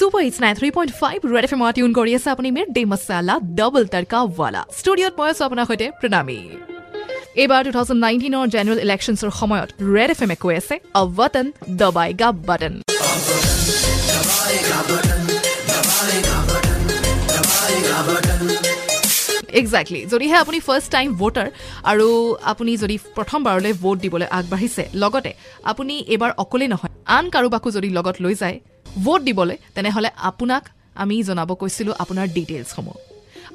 Super hits nine three point five red F M tune কৰি আছে আপুনি মিৰ day masala double তাৰকা ষ্টুডিঅ'ত মই আছো আপোনাৰ সৈতে প্ৰণামী এইবাৰ টু থাউজেণ্ড নাইনটিনৰ জেনেৰেল ইলেকশ্যনছৰ সময়ত ৰেড এফ এমে কৈ আছে অ বটন দবাই গা বটন যদিহে আপুনি ফাৰ্ষ্ট টাইম ভোটাৰ আৰু আপুনি যদি প্ৰথমবাৰলৈ ভোট দিবলৈ আগবাঢ়িছে লগতে আপুনি এইবাৰ অকলেই নহয় আন কাৰোবাকো যদি লগত লৈ যায় ভোট দিবলৈ তেনেহ'লে আপোনাক আমি জনাব কৈছিলোঁ আপোনাৰ ডিটেইলছসমূহ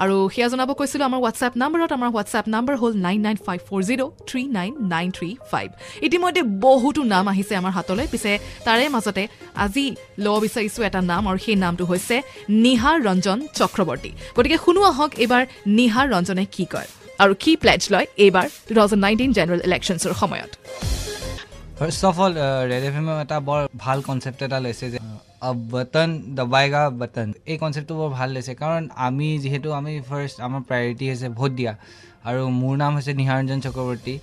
আৰু সেয়া জনাব কৈছিলোঁ আমাৰ হোৱাটছএপ নাম্বাৰত আমাৰ হোৱাটছএপ নাম্বাৰ হ'ল nine nine five four zero' three nine nine three five ইতিমধ্যে বহুতো নাম আহিছে আমাৰ হাতলৈ পিছে তাৰে মাজতে আজি ল'ব বিচাৰিছোঁ এটা নাম আৰু সেই নামটো হৈছে নিহাৰ ৰঞ্জন চক্ৰৱৰ্তী। গতিকে শুনো আহক এইবাৰ নিহাৰ ৰঞ্জনে কি কয় আৰু কি প্লেজ লয় এইবাৰ টু থাউজেণ্ড নাইনটিন জেনেৰেল ইলেকশ্যনছৰ সময়ত। First of all red F এমে এটা বৰ ভাল কনচেপ্ট এটা লৈছে যে বটন দবাইগা বটন এই কনচেপ্টটো বৰ ভাল লৈছে কাৰণ আমি যিহেতু আমি ফাৰ্ষ্ট আমাৰ প্ৰায়ৰিটি হৈছে ভোট দিয়া আৰু মোৰ নাম হৈছে নিহাৰঞ্জন চক্ৰৱৰ্তী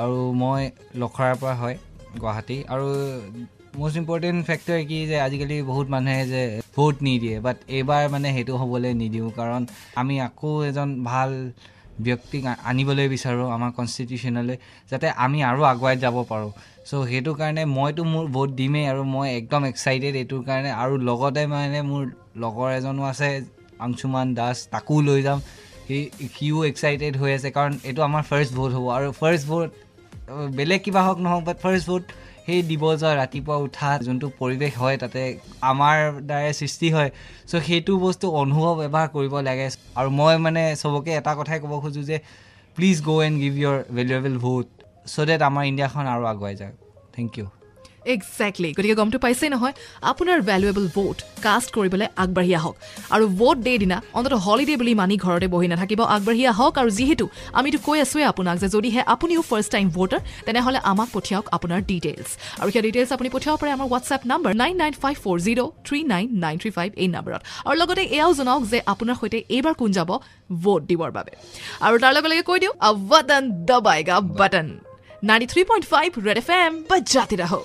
আৰু মই লখৰাৰ পৰা হয় গুৱাহাটী আৰু মষ্ট ইম্পৰ্টেণ্ট ফেক্টৰ কি যে আজিকালি বহুত মানুহে যে ভোট নিদিয়ে বাট এইবাৰ মানে সেইটো হ'বলৈ নিদিওঁ কাৰণ আমি আকৌ এজন ভাল ব্যক্তিক আনিবলৈ বিচাৰোঁ আমাৰ কনষ্টিটিউশ্যনলৈ যাতে আমি আৰু আগুৱাই যাব পাৰোঁ। চ' সেইটো কাৰণে মইতো মোৰ ভোট দিমেই আৰু মই একদম এক্সাইটেড এইটোৰ কাৰণে আৰু লগতে মানে মোৰ লগৰ এজনো আছে আংশুমান দাস তাকো লৈ যাম। সি সিও এক্সাইটেড হৈ আছে কাৰণ এইটো আমাৰ ফাৰ্ষ্ট ভোট হ'ব আৰু ফাৰ্ষ্ট ভোট বেলেগ কিবা হওক নহওক বাট ফাৰ্ষ্ট ভোট সেই দিব যোৱা ৰাতিপুৱা উঠা যোনটো পৰিৱেশ হয় তাতে আমাৰ দ্বাৰাই সৃষ্টি হয়। চ' সেইটো বস্তু অনুভৱ এবাৰ কৰিব লাগে। আৰু মই মানে চবকে এটা কথাই ক'ব খোজোঁ যে please go' and give your valuable vote so' that আমাৰ ইণ্ডিয়াখন আৰু আগুৱাই যাওক। থেংক ইউ একজেক্টলি গতিকে গমটো পাইছেই নহয়। আপোনাৰ ভেলুৱেবল ভোট কাষ্ট কৰিবলৈ আগবাঢ়ি আহক। আৰু ভোট ডে দিনা অন্ততঃ হলিডে বুলি মানি ঘৰতে বহি নাথাকিব আগবাঢ়ি আহক। আৰু যিহেতু আমিতো কৈ আছোৱে আপোনাক যে যদিহে আপুনিও ফাৰ্ষ্ট টাইম ভোটাৰ তেনেহ'লে আমাক পঠিয়াওক আপোনাৰ ডিটেইলছ আৰু সেই ডিটেইলছ আপুনি পঠিয়াব পাৰে আমাৰ WhatsApp number nine nine five four zero' three nine nine three five এই নাম্বাৰত আৰু লগতে এয়াও জনাওক যে আপোনাৰ সৈতে এইবাৰ কোন যাব ভোট দিবৰ বাবে। আৰু তাৰ লগে লগে কৈ দিওঁ button button. Ninety three point five red F M বাজাতে ৰাহক